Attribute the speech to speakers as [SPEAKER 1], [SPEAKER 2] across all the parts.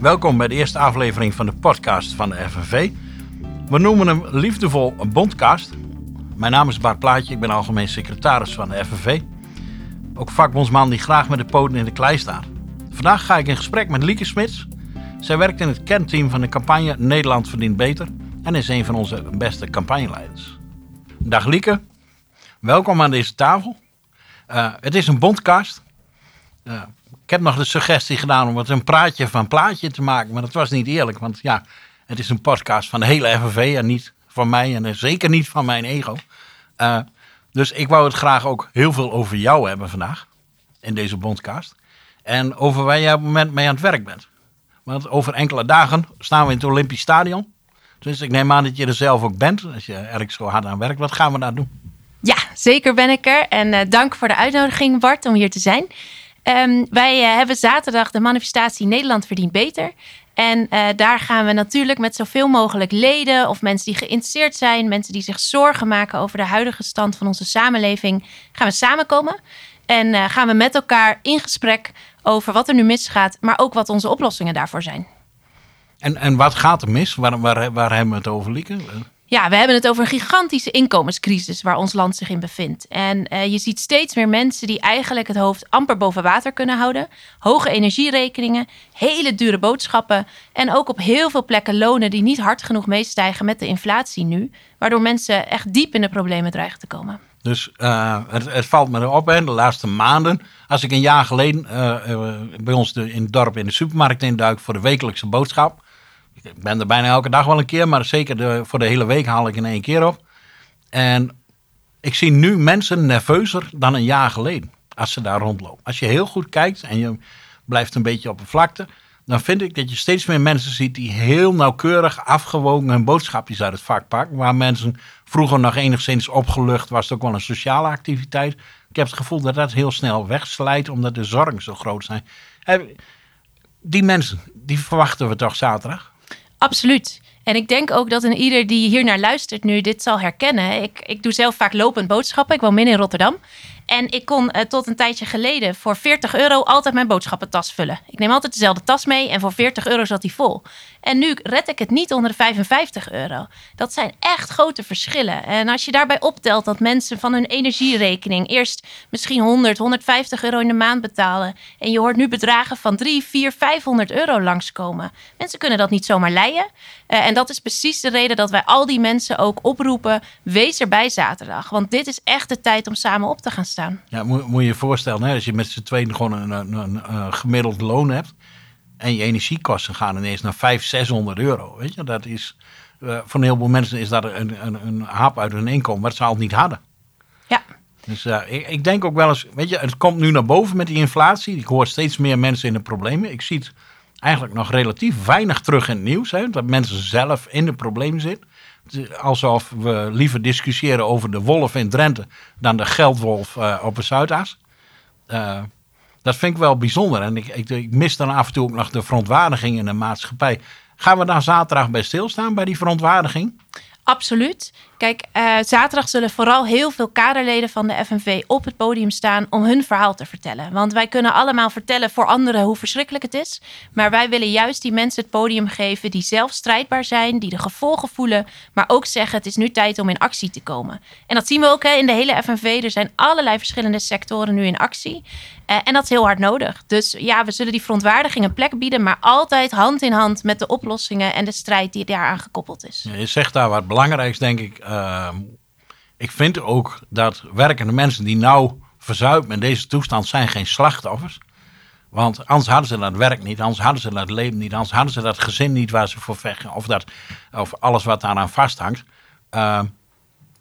[SPEAKER 1] Welkom bij de eerste aflevering van de podcast van de FNV. We noemen hem liefdevol een bondcast. Mijn naam is Bart Plaatje, ik ben algemeen secretaris van de FNV. Ook vakbondsman die graag met de poten in de klei staat. Vandaag ga ik in gesprek met Lieke Smits. Zij werkt in het kernteam van de campagne Nederland verdient beter en is een van onze beste campagneleiders. Dag Lieke, welkom aan deze tafel. Uh, het is een bondcast. Uh, ik heb nog de suggestie gedaan om het een praatje van plaatje te maken, maar dat was niet eerlijk. Want ja, het is een podcast van de hele FNV en niet van mij en zeker niet van mijn ego. Uh, dus ik wou het graag ook heel veel over jou hebben vandaag in deze bondcast. En over waar jij op het moment mee aan het werk bent. Want over enkele dagen staan we in het Olympisch Stadion. Dus ik neem aan dat je er zelf ook bent, als je ergens zo hard aan werkt. Wat gaan we daar doen?
[SPEAKER 2] Ja, zeker ben ik er. En uh, dank voor de uitnodiging, Bart, om hier te zijn. Um, wij uh, hebben zaterdag de manifestatie Nederland verdient beter. En uh, daar gaan we natuurlijk met zoveel mogelijk leden of mensen die geïnteresseerd zijn, mensen die zich zorgen maken over de huidige stand van onze samenleving, gaan we samenkomen. En uh, gaan we met elkaar in gesprek over wat er nu misgaat, maar ook wat onze oplossingen daarvoor zijn.
[SPEAKER 1] En, en wat gaat er mis? Waar, waar, waar hebben we het over, Lieke?
[SPEAKER 2] Ja, we hebben het over een gigantische inkomenscrisis waar ons land zich in bevindt. En uh, je ziet steeds meer mensen die eigenlijk het hoofd amper boven water kunnen houden. Hoge energierekeningen, hele dure boodschappen en ook op heel veel plekken lonen die niet hard genoeg meestijgen met de inflatie nu. Waardoor mensen echt diep in de problemen dreigen te komen.
[SPEAKER 1] Dus uh, het, het, valt me erop, hè, de laatste maanden. Als ik een jaar geleden uh, bij ons in het dorp in de supermarkt induik voor de wekelijkse boodschap ik ben er bijna elke dag wel een keer, maar zeker voor de hele week haal ik in één keer op. En ik zie nu mensen nerveuzer dan een jaar geleden als ze daar rondlopen. Als je heel goed kijkt en je blijft een beetje op de vlakte, dan vind ik dat je steeds meer mensen ziet die heel nauwkeurig afgewogen hun boodschapjes uit het vak pakken. Waar mensen vroeger nog enigszins opgelucht was, het ook wel een sociale activiteit. Ik heb het gevoel dat dat heel snel wegslijt, omdat de zorgen zo groot zijn. Die mensen, die verwachten we toch zaterdag?
[SPEAKER 2] Absoluut. En ik denk ook dat een ieder die hier naar luistert nu dit zal herkennen. Ik, ik doe zelf vaak lopend boodschappen. Ik woon midden in Rotterdam. En ik kon uh, tot een tijdje geleden voor 40 euro altijd mijn boodschappentas vullen. Ik neem altijd dezelfde tas mee en voor 40 euro zat die vol. En nu red ik het niet onder de 55 euro. Dat zijn echt grote verschillen. En als je daarbij optelt dat mensen van hun energierekening eerst misschien 100, 150 euro in de maand betalen. En je hoort nu bedragen van 3, 4, 500 euro langskomen. Mensen kunnen dat niet zomaar leiden. Uh, en dat is precies de reden dat wij al die mensen ook oproepen. Wees erbij zaterdag. Want dit is echt de tijd om samen op te gaan staan.
[SPEAKER 1] Ja, moet, moet je je voorstellen, hè, als je met z'n tweeën gewoon een, een, een, een gemiddeld loon hebt en je energiekosten gaan ineens naar 500, 600 euro. Weet je, dat is uh, voor een heleboel mensen is dat een, een, een hap uit hun inkomen, wat ze al niet hadden.
[SPEAKER 2] Ja.
[SPEAKER 1] Dus uh, ik, ik, denk ook wel eens, weet je, het komt nu naar boven met die inflatie. Ik hoor steeds meer mensen in de problemen. Ik zie het eigenlijk nog relatief weinig terug in het nieuws, hè, dat mensen zelf in de problemen zitten. Alsof we liever discussiëren over de wolf in Drenthe dan de geldwolf uh, op de Zuidas. Uh, dat vind ik wel bijzonder. En ik, ik, ik, mis dan af en toe ook nog de verontwaardiging in de maatschappij. Gaan we daar zaterdag bij stilstaan, bij die verontwaardiging?
[SPEAKER 2] Absoluut. Kijk, uh, zaterdag zullen vooral heel veel kaderleden van de FNV op het podium staan om hun verhaal te vertellen. Want wij kunnen allemaal vertellen voor anderen hoe verschrikkelijk het is. Maar wij willen juist die mensen het podium geven die zelf strijdbaar zijn, die de gevolgen voelen, maar ook zeggen het is nu tijd om in actie te komen. En dat zien we ook hè, in de hele FNV. Er zijn allerlei verschillende sectoren nu in actie. Uh, en dat is heel hard nodig. Dus ja, we zullen die verontwaardiging een plek bieden, maar altijd hand in hand met de oplossingen en de strijd die daaraan gekoppeld is.
[SPEAKER 1] Je zegt daar wat belangrijks, denk ik. Uh, ik vind ook dat werkende mensen die nou verzuipen in deze toestand zijn geen slachtoffers. Want anders hadden ze dat werk niet, anders hadden ze dat leven niet, anders hadden ze dat gezin niet waar ze voor vechten. Of, dat, of alles wat daaraan vasthangt. Uh,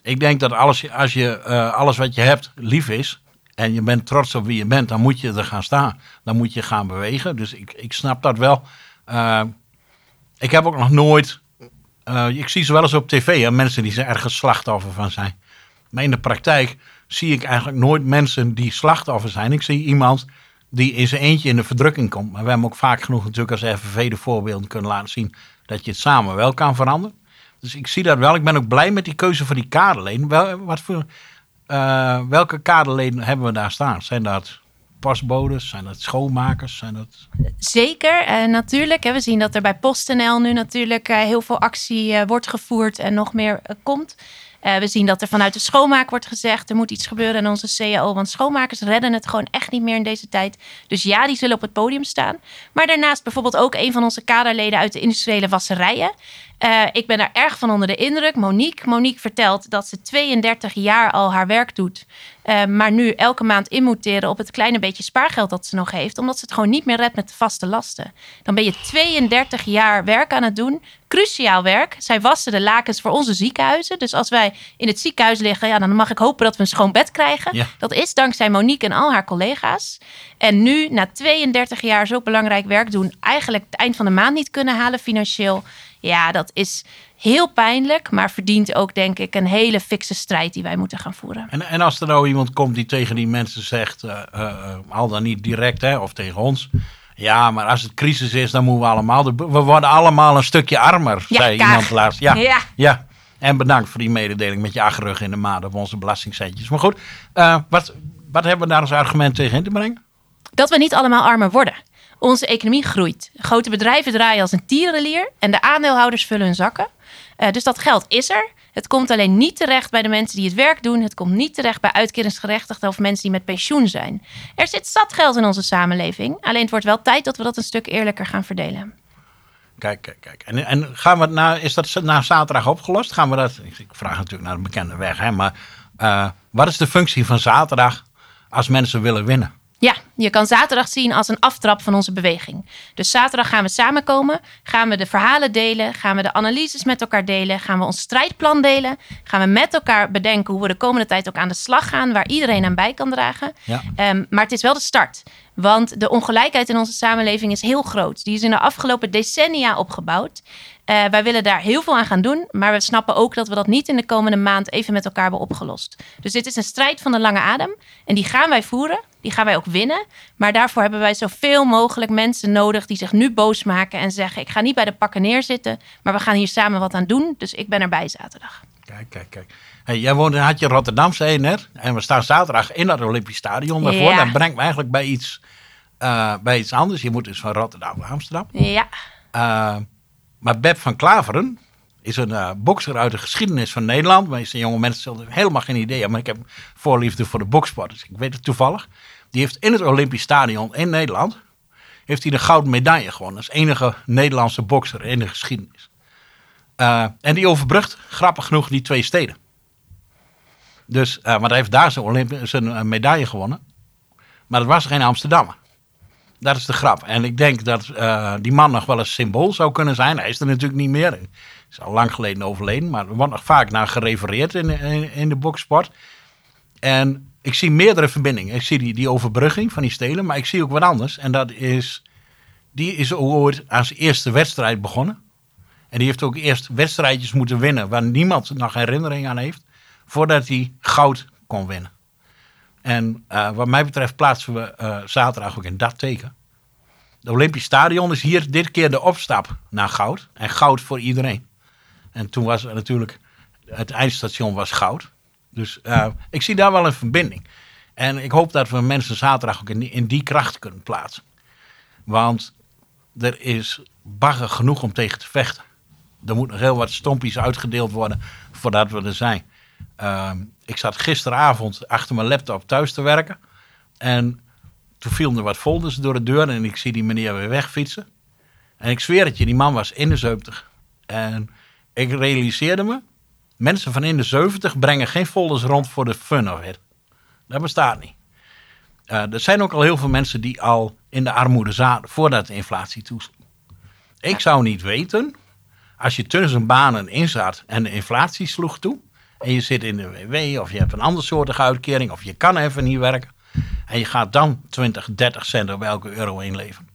[SPEAKER 1] ik denk dat alles, als je uh, alles wat je hebt lief is, en je bent trots op wie je bent, dan moet je er gaan staan. Dan moet je gaan bewegen. Dus ik, ik snap dat wel. Uh, ik heb ook nog nooit. Uh, ik zie ze wel eens op tv, mensen die er ergens slachtoffer van zijn. Maar in de praktijk zie ik eigenlijk nooit mensen die slachtoffer zijn. Ik zie iemand die in zijn eentje in de verdrukking komt. Maar we hebben ook vaak genoeg natuurlijk als FNV de voorbeelden kunnen laten zien dat je het samen wel kan veranderen. Dus ik zie dat wel. Ik ben ook blij met die keuze voor die kaderleen. Wat voor uh, welke kaderleden hebben we daar staan? Zijn dat postbodes? Zijn dat schoonmakers? Zijn dat...
[SPEAKER 2] Zeker, uh, natuurlijk. We zien dat er bij PostNL nu natuurlijk uh, heel veel actie wordt gevoerd en nog meer komt. we zien dat er vanuit de schoonmaak wordt gezegd: er moet iets gebeuren in onze CAO. Want schoonmakers redden het gewoon echt niet meer in deze tijd. Dus ja, die zullen op het podium staan. Maar daarnaast bijvoorbeeld ook een van onze kaderleden uit de industriële wasserijen. Uh, ik ben daar erg van onder de indruk. Monique. Monique vertelt dat ze 32 jaar al haar werk doet. Uh, maar nu elke maand in moet teren op het kleine beetje spaargeld dat ze nog heeft. Omdat ze het gewoon niet meer redt met de vaste lasten. Dan ben je 32 jaar werk aan het doen. Cruciaal werk. Zij wassen de lakens voor onze ziekenhuizen. Dus als wij in het ziekenhuis liggen, ja, dan mag ik hopen dat we een schoon bed krijgen.
[SPEAKER 1] Ja.
[SPEAKER 2] Dat is dankzij Monique en al haar collega's. En nu, na 32 jaar zo belangrijk werk doen, eigenlijk het eind van de maand niet kunnen halen financieel. Ja, dat is heel pijnlijk, maar verdient ook, denk ik, een hele fikse strijd die wij moeten gaan voeren.
[SPEAKER 1] En, en als er nou iemand komt die tegen die mensen zegt, uh, uh, al dan niet direct, hè, of tegen ons. Ja, maar als het crisis is, dan moeten we allemaal. We worden allemaal een stukje armer,
[SPEAKER 2] ja,
[SPEAKER 1] zei
[SPEAKER 2] kaag.
[SPEAKER 1] iemand laatst. Ja,
[SPEAKER 2] Ja.
[SPEAKER 1] ja. En bedankt voor die mededeling met je achterrug in de maat op onze belastingcentjes. Maar goed, uh, wat, wat hebben we daar als argument tegen in te brengen?
[SPEAKER 2] Dat we niet allemaal armer worden. Onze economie groeit. Grote bedrijven draaien als een tierenlier en de aandeelhouders vullen hun zakken. Uh, dus dat geld is er. Het komt alleen niet terecht bij de mensen die het werk doen. Het komt niet terecht bij uitkeringsgerechtigden of mensen die met pensioen zijn. Er zit zat geld in onze samenleving. Alleen het wordt wel tijd dat we dat een stuk eerlijker gaan verdelen.
[SPEAKER 1] Kijk, kijk, kijk. En, en gaan we na, is dat na zaterdag opgelost? Gaan we dat, ik vraag natuurlijk naar de bekende weg, hè, maar uh, wat is de functie van zaterdag als mensen willen winnen?
[SPEAKER 2] Ja, je kan zaterdag zien als een aftrap van onze beweging. Dus zaterdag gaan we samenkomen, gaan we de verhalen delen, gaan we de analyses met elkaar delen, gaan we ons strijdplan delen, gaan we met elkaar bedenken hoe we de komende tijd ook aan de slag gaan, waar iedereen aan bij kan dragen.
[SPEAKER 1] Ja.
[SPEAKER 2] Um, maar het is wel de start. Want de ongelijkheid in onze samenleving is heel groot. Die is in de afgelopen decennia opgebouwd. Uh, wij willen daar heel veel aan gaan doen, maar we snappen ook dat we dat niet in de komende maand even met elkaar hebben opgelost. Dus dit is een strijd van de lange adem en die gaan wij voeren, die gaan wij ook winnen. Maar daarvoor hebben wij zoveel mogelijk mensen nodig die zich nu boos maken en zeggen: Ik ga niet bij de pakken neerzitten, maar we gaan hier samen wat aan doen. Dus ik ben erbij zaterdag.
[SPEAKER 1] Kijk, kijk, kijk. Hey, jij woont in Hartje Rotterdam, zei je net. En we staan zaterdag in dat Olympisch Stadion daarvoor.
[SPEAKER 2] Ja.
[SPEAKER 1] Dat brengt me eigenlijk bij iets, uh, bij iets anders. Je moet dus van Rotterdam naar Amsterdam.
[SPEAKER 2] Ja.
[SPEAKER 1] Uh, maar Beb van Klaveren is een uh, bokser uit de geschiedenis van Nederland. De meeste jonge mensen zullen helemaal geen idee hebben. Maar ik heb voorliefde voor de boksport, dus ik weet het toevallig. Die heeft in het Olympisch Stadion in Nederland... heeft hij de gouden medaille gewonnen. Als enige Nederlandse bokser in de geschiedenis. Uh, en die overbrugt, grappig genoeg, die twee steden. Dus, uh, maar hij heeft daar zijn medaille gewonnen. Maar dat was geen Amsterdammer. Dat is de grap. En ik denk dat uh, die man nog wel een symbool zou kunnen zijn. Hij is er natuurlijk niet meer. Hij is al lang geleden overleden. Maar er wordt nog vaak naar gerefereerd in, in, in de boksport. En ik zie meerdere verbindingen. Ik zie die, die overbrugging van die stelen. Maar ik zie ook wat anders. En dat is... Die is ooit als eerste wedstrijd begonnen. En die heeft ook eerst wedstrijdjes moeten winnen... waar niemand nog herinnering aan heeft... voordat hij goud kon winnen. En uh, wat mij betreft plaatsen we uh, zaterdag ook in dat teken. Het Olympisch Stadion is hier dit keer de opstap naar goud. En goud voor iedereen. En toen was natuurlijk, het eindstation was goud. Dus uh, ik zie daar wel een verbinding. En ik hoop dat we mensen zaterdag ook in die, in die kracht kunnen plaatsen. Want er is bagger genoeg om tegen te vechten. Er moet nog heel wat stompies uitgedeeld worden voordat we er zijn. Uh, ik zat gisteravond achter mijn laptop thuis te werken. En toen viel er wat folders door de deur en ik zie die meneer weer wegfietsen. En ik zweer het je, die man was in de 70. En ik realiseerde me, mensen van in de 70 brengen geen folders rond voor de fun of it. Dat bestaat niet. Uh, er zijn ook al heel veel mensen die al in de armoede zaten voordat de inflatie toesloeg. Ik zou niet weten, als je tussen banen in zat en de inflatie sloeg toe, en je zit in de WW of je hebt een andere soortige uitkering of je kan even niet werken. En je gaat dan 20, 30 cent op elke euro inleveren.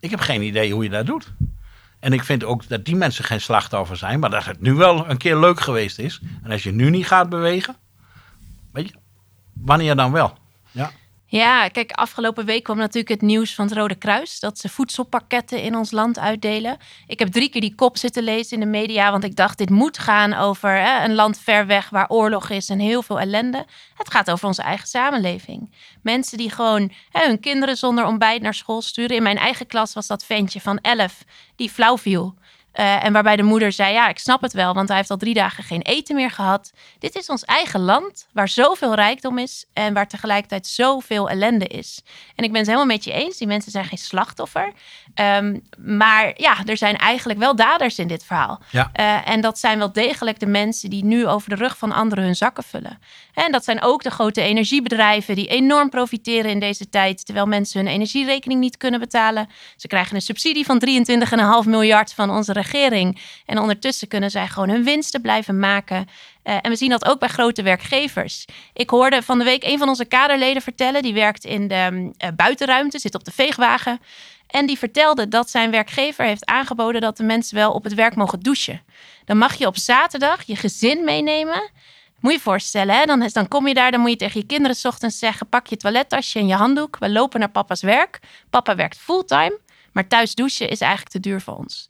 [SPEAKER 1] Ik heb geen idee hoe je dat doet. En ik vind ook dat die mensen geen slachtoffer zijn, maar dat het nu wel een keer leuk geweest is. En als je nu niet gaat bewegen, weet je, wanneer dan wel? Ja.
[SPEAKER 2] Ja, kijk, afgelopen week kwam natuurlijk het nieuws van het Rode Kruis dat ze voedselpakketten in ons land uitdelen. Ik heb drie keer die kop zitten lezen in de media, want ik dacht dit moet gaan over hè, een land ver weg waar oorlog is en heel veel ellende. Het gaat over onze eigen samenleving. Mensen die gewoon hè, hun kinderen zonder ontbijt naar school sturen. In mijn eigen klas was dat ventje van 11 die flauw viel. Uh, en waarbij de moeder zei: Ja, ik snap het wel, want hij heeft al drie dagen geen eten meer gehad. Dit is ons eigen land, waar zoveel rijkdom is en waar tegelijkertijd zoveel ellende is. En ik ben het helemaal met je eens: die mensen zijn geen slachtoffer. Um, maar ja, er zijn eigenlijk wel daders in dit verhaal.
[SPEAKER 1] Ja.
[SPEAKER 2] Uh, en dat zijn wel degelijk de mensen die nu over de rug van anderen hun zakken vullen. En dat zijn ook de grote energiebedrijven die enorm profiteren in deze tijd, terwijl mensen hun energierekening niet kunnen betalen. Ze krijgen een subsidie van 23,5 miljard van onze regering. En ondertussen kunnen zij gewoon hun winsten blijven maken. Uh, en we zien dat ook bij grote werkgevers. Ik hoorde van de week een van onze kaderleden vertellen, die werkt in de uh, buitenruimte, zit op de veegwagen. En die vertelde dat zijn werkgever heeft aangeboden dat de mensen wel op het werk mogen douchen. Dan mag je op zaterdag je gezin meenemen. Moet je je voorstellen, hè? Dan, dan kom je daar, dan moet je tegen je kinderen s ochtends zeggen: pak je toilettasje en je handdoek. We lopen naar papa's werk. Papa werkt fulltime, maar thuis douchen is eigenlijk te duur voor ons.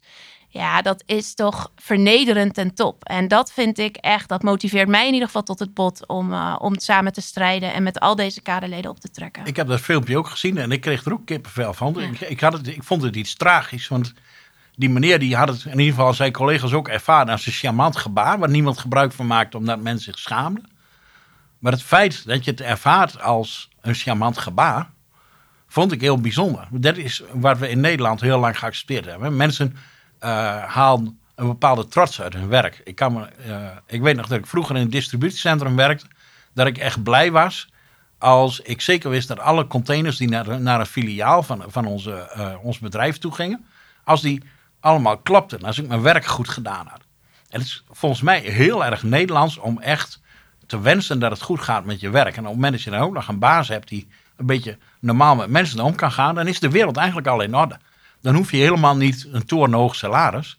[SPEAKER 2] Ja, dat is toch vernederend ten top. En dat vind ik echt, dat motiveert mij in ieder geval tot het bot om, uh, om samen te strijden en met al deze kaderleden op te trekken.
[SPEAKER 1] Ik heb dat filmpje ook gezien en ik kreeg er ook kippenvel van. Ja. Ik, ik, had het, ik vond het iets tragisch, want die meneer die had het in ieder geval zijn collega's ook ervaren als een charmant gebaar, waar niemand gebruik van maakte omdat mensen zich schaamden. Maar het feit dat je het ervaart als een charmant gebaar, vond ik heel bijzonder. Dat is wat we in Nederland heel lang geaccepteerd hebben. Mensen uh, haalden een bepaalde trots uit hun werk. Ik, kan me, uh, ik weet nog dat ik vroeger in een distributiecentrum werkte, dat ik echt blij was als ik zeker wist dat alle containers die naar, naar een filiaal van, van onze, uh, ons bedrijf toe gingen, als die allemaal klopten, als ik mijn werk goed gedaan had. En het is volgens mij heel erg Nederlands om echt te wensen dat het goed gaat met je werk. En op het moment dat je dan ook nog een baas hebt die een beetje normaal met mensen om kan gaan, dan is de wereld eigenlijk al in orde. Dan hoef je helemaal niet een torenhoog salaris.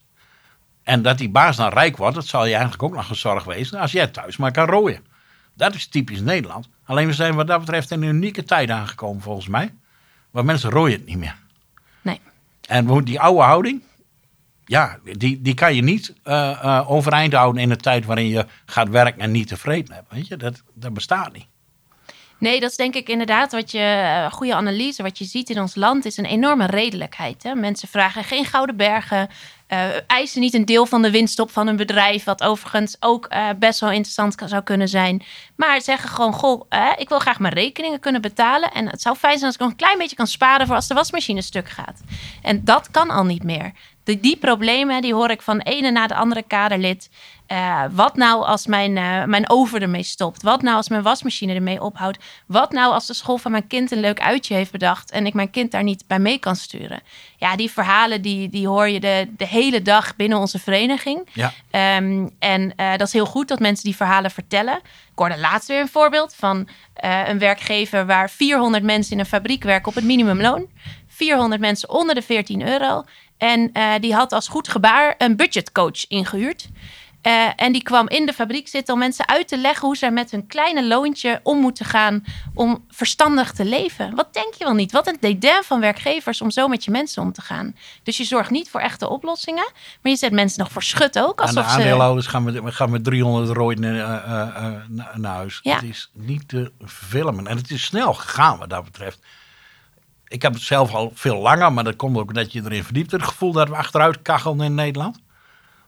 [SPEAKER 1] En dat die baas dan rijk wordt, dat zal je eigenlijk ook nog een zorg wezen als jij thuis maar kan rooien. Dat is typisch Nederland. Alleen we zijn wat dat betreft in een unieke tijd aangekomen volgens mij. Waar mensen rooien het niet meer.
[SPEAKER 2] Nee.
[SPEAKER 1] En die oude houding, ja, die, die kan je niet uh, uh, overeind houden in een tijd waarin je gaat werken en niet tevreden hebt. Weet je, dat, dat bestaat niet.
[SPEAKER 2] Nee, dat is denk ik inderdaad wat je, uh, goede analyse, wat je ziet in ons land, is een enorme redelijkheid. Hè? Mensen vragen geen gouden bergen, eisen niet een deel van de winst op van een bedrijf, wat overigens ook best wel interessant zou kunnen zijn. Maar zeggen gewoon, goh, ik wil graag mijn rekeningen kunnen betalen. En het zou fijn zijn als ik nog een klein beetje kan sparen voor als de wasmachine stuk gaat. En dat kan al niet meer. Die, die problemen die hoor ik van de ene na de andere kaderlid. Uh, wat nou als mijn, uh, mijn oven ermee stopt? Wat nou als mijn wasmachine ermee ophoudt? Wat nou als de school van mijn kind een leuk uitje heeft bedacht en ik mijn kind daar niet bij mee kan sturen? Ja, die verhalen die, die hoor je de, de hele dag binnen onze vereniging.
[SPEAKER 1] Ja.
[SPEAKER 2] Um, en uh, dat is heel goed dat mensen die verhalen vertellen. Ik hoorde laatst weer een voorbeeld van een werkgever waar 400 mensen in een fabriek werken op het minimumloon. 400 mensen onder de 14 euro. En uh, die had als goed gebaar een budgetcoach ingehuurd. Uh, en die kwam in de fabriek zitten om mensen uit te leggen hoe ze met hun kleine loontje om moeten gaan om verstandig te leven. Wat denk je wel niet? Wat een dédain van werkgevers om zo met je mensen om te gaan. Dus je zorgt niet voor echte oplossingen, maar je zet mensen nog voor schut ook.
[SPEAKER 1] Alsof de aandeelhouders ze... gaan met, gaan met 300 euro uh, uh, naar huis.
[SPEAKER 2] Ja.
[SPEAKER 1] Het is niet te filmen. En het is snel gegaan wat dat betreft ik heb het zelf al veel langer, maar dat komt ook dat je erin verdiept. Het gevoel dat we achteruit kacheln in Nederland.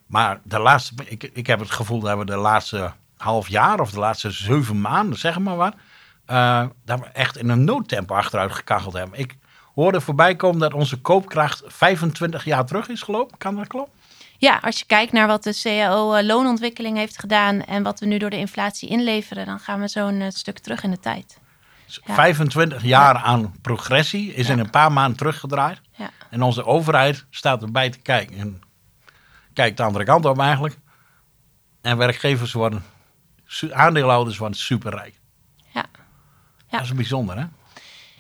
[SPEAKER 1] Maar de laatste, ik, ik heb het gevoel dat we de laatste half jaar of de laatste zeven maanden, zeg maar wat, uh, dat we echt in een noodtempo achteruit gekacheld hebben. Ik hoorde voorbij komen dat onze koopkracht 25 jaar terug is gelopen. Kan dat kloppen?
[SPEAKER 2] Ja, als je kijkt naar wat de CAO loonontwikkeling heeft gedaan en wat we nu door de inflatie inleveren, dan gaan we zo'n uh, stuk terug in de tijd.
[SPEAKER 1] Ja. 25 jaar ja. aan progressie is ja. in een paar maanden teruggedraaid. En onze overheid staat erbij te kijken. En kijkt de andere kant op eigenlijk. En werkgevers worden, aandeelhouders worden superrijk.
[SPEAKER 2] Ja.
[SPEAKER 1] Dat is bijzonder, hè?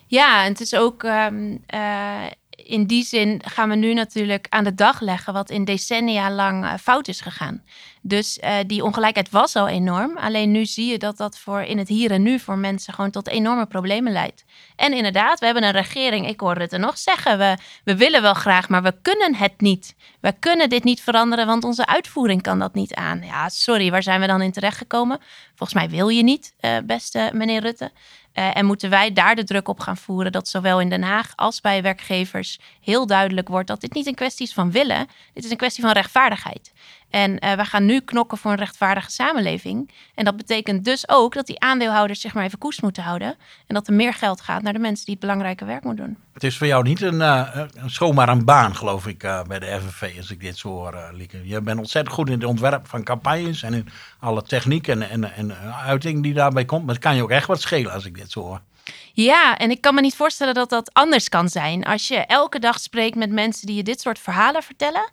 [SPEAKER 2] Ja, en het is ook. Um, uh, in die zin gaan we nu natuurlijk aan de dag leggen wat in decennia lang uh, fout is gegaan. Dus uh, die ongelijkheid was al enorm. Alleen nu zie je dat dat voor in het hier en nu voor mensen gewoon tot enorme problemen leidt. En inderdaad, we hebben een regering, ik hoor er nog zeggen, we, we willen wel graag, maar we kunnen het niet. We kunnen dit niet veranderen, want onze uitvoering kan dat niet aan. Ja, sorry, waar zijn we dan in terechtgekomen? Volgens mij wil je niet, uh, beste meneer Rutte. Uh, en moeten wij daar de druk op gaan voeren dat zowel in Den Haag als bij werkgevers heel duidelijk wordt dat dit niet een kwestie is van willen, dit is een kwestie van rechtvaardigheid. En uh, we gaan nu knokken voor een rechtvaardige samenleving. En dat betekent dus ook dat die aandeelhouders zich maar even koers moeten houden. En dat er meer geld gaat naar de mensen die het belangrijke werk moeten doen.
[SPEAKER 1] Het is voor jou niet een, uh, zomaar een baan, geloof ik, bij de FNV, als ik dit zo hoor, Lieke. Je bent ontzettend goed in het ontwerp van campagnes en in alle techniek en, en, en uiting die daarbij komt. Maar het kan je ook echt wat schelen, als ik dit zo hoor.
[SPEAKER 2] Ja, en ik kan me niet voorstellen dat dat anders kan zijn. Als je elke dag spreekt met mensen die je dit soort verhalen vertellen,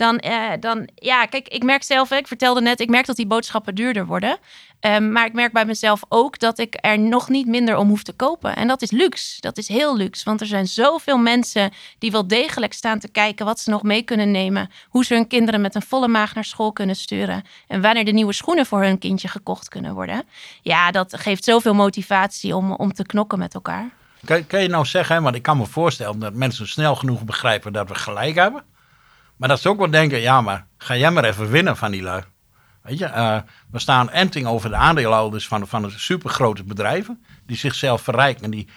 [SPEAKER 2] dan, uh, dan ja, kijk, ik merk zelf, ik vertelde net, ik merk dat die boodschappen duurder worden. Um, maar ik merk bij mezelf ook dat ik er nog niet minder om hoef te kopen. En dat is luxe. Dat is heel luxe. Want er zijn zoveel mensen die wel degelijk staan te kijken wat ze nog mee kunnen nemen. Hoe ze hun kinderen met een volle maag naar school kunnen sturen. En wanneer de nieuwe schoenen voor hun kindje gekocht kunnen worden. Ja, dat geeft zoveel motivatie om, om te knokken met elkaar.
[SPEAKER 1] Kan, kan je nou zeggen, want ik kan me voorstellen dat mensen snel genoeg begrijpen dat we gelijk hebben. Maar dat ze ook wel denken, ja, maar ga jij maar even winnen van die lui. Weet je, uh, we staan enting over de aandeelhouders van, van de supergrote bedrijven. Die zichzelf verrijken en die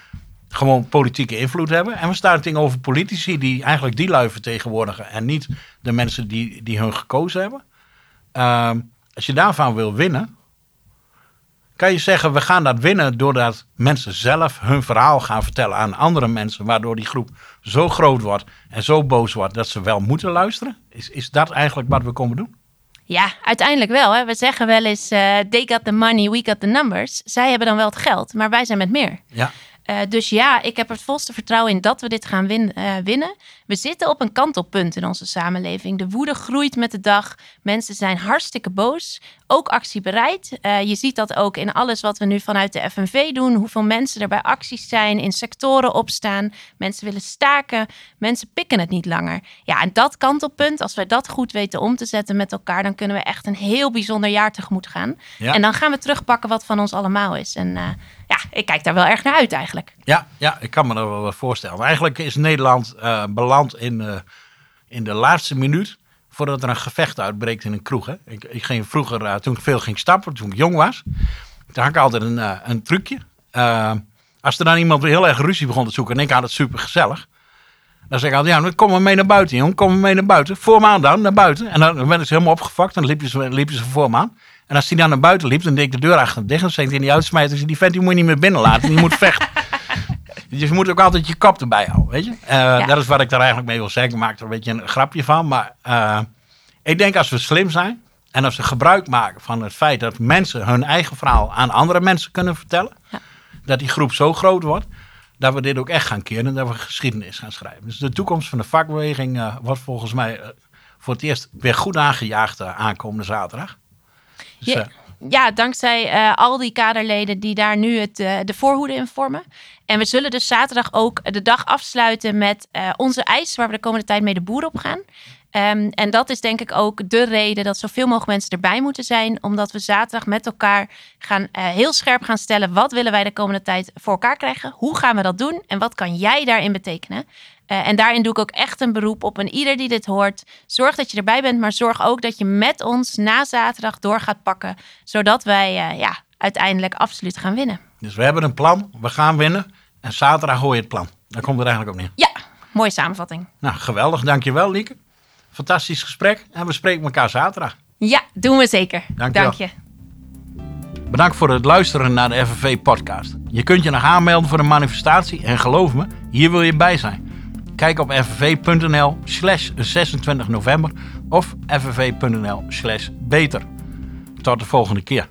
[SPEAKER 1] gewoon politieke invloed hebben. En we staan enting over politici die eigenlijk die lui vertegenwoordigen. En niet de mensen die, die hun gekozen hebben. Uh, als je daarvan wil winnen, kan je zeggen, we gaan dat winnen doordat mensen zelf hun verhaal gaan vertellen aan andere mensen, waardoor die groep zo groot wordt en zo boos wordt dat ze wel moeten luisteren? Is, is dat eigenlijk wat we komen doen?
[SPEAKER 2] Ja, uiteindelijk wel. Hè. We zeggen wel eens, uh, they got the money, we got the numbers. Zij hebben dan wel het geld, maar wij zijn met meer.
[SPEAKER 1] Ja.
[SPEAKER 2] Uh, dus ja, ik heb er het volste vertrouwen in dat we dit gaan win uh, winnen. We zitten op een kantelpunt in onze samenleving. De woede groeit met de dag. Mensen zijn hartstikke boos, ook actiebereid. Uh, je ziet dat ook in alles wat we nu vanuit de FNV doen. Hoeveel mensen er bij acties zijn, in sectoren opstaan. Mensen willen staken. Mensen pikken het niet langer. Ja, en dat kantelpunt, als wij dat goed weten om te zetten met elkaar, dan kunnen we echt een heel bijzonder jaar tegemoet gaan. Ja. En dan gaan we terugpakken wat van ons allemaal is. En ja, ik kijk daar wel erg naar uit eigenlijk.
[SPEAKER 1] Ja, ja ik kan me dat wel voorstellen. Eigenlijk is Nederland uh, beland in, uh, in de laatste minuut voordat er een gevecht uitbreekt in een kroeg. Hè. Ik, ik ging vroeger, toen ik veel ging stappen, toen ik jong was, toen had ik altijd een, een trucje. als er dan iemand heel erg ruzie begon te zoeken en ik had het super gezellig, dan zeg ik altijd, ja, kom maar mee naar buiten, jongen. Kom maar mee naar buiten. Voor me dan, naar buiten. En dan werden ze helemaal opgevakt. En dan liepen ze, voor me. En als hij dan naar buiten liep, dan deed ik de deur achter hem dicht. En zei hij in die uitsmijter, die vent die moet je niet meer binnenlaten. Die moet vechten. Dus je moet ook altijd je kop erbij houden, weet je. Uh, ja. Dat is wat ik daar eigenlijk mee wil zeggen. Ik maak er een beetje een grapje van. Maar uh, ik denk als we slim zijn... en als we gebruik maken van het feit dat mensen hun eigen verhaal... aan andere mensen kunnen vertellen... Ja. dat die groep zo groot wordt... dat we dit ook echt gaan keren en dat we geschiedenis gaan schrijven. Dus de toekomst van de vakbeweging uh, wordt volgens mij... voor het eerst weer goed aangejaagd aankomende zaterdag.
[SPEAKER 2] Dus, ja, ja, dankzij uh, al die kaderleden die daar nu het, uh, de voorhoede in vormen. En we zullen dus zaterdag ook de dag afsluiten met uh, onze eis, waar we de komende tijd mee de boer op gaan. Um, en dat is denk ik ook de reden dat zoveel mogelijk mensen erbij moeten zijn. Omdat we zaterdag met elkaar gaan heel scherp gaan stellen. Wat willen wij de komende tijd voor elkaar krijgen? Hoe gaan we dat doen? En wat kan jij daarin betekenen? Uh, en daarin doe ik ook echt een beroep op en ieder die dit hoort. Zorg dat je erbij bent, maar zorg ook dat je met ons na zaterdag door gaat pakken. Zodat wij uh, ja, uiteindelijk absoluut gaan winnen.
[SPEAKER 1] Dus we hebben een plan, we gaan winnen. En zaterdag hoor je het plan. Daar komt het eigenlijk op neer.
[SPEAKER 2] Ja, mooie samenvatting.
[SPEAKER 1] Nou, geweldig. Dankjewel, Lieke. Fantastisch gesprek. En we spreken elkaar zaterdag.
[SPEAKER 2] Ja, doen we zeker.
[SPEAKER 1] Dank je.
[SPEAKER 2] Dank je.
[SPEAKER 1] Bedankt voor het luisteren naar de FNV-podcast. Je kunt je nog aanmelden voor een manifestatie en geloof me, hier wil je bij zijn. Kijk op fnv.nl slash 26 november of fnv.nl slash beter. Tot de volgende keer.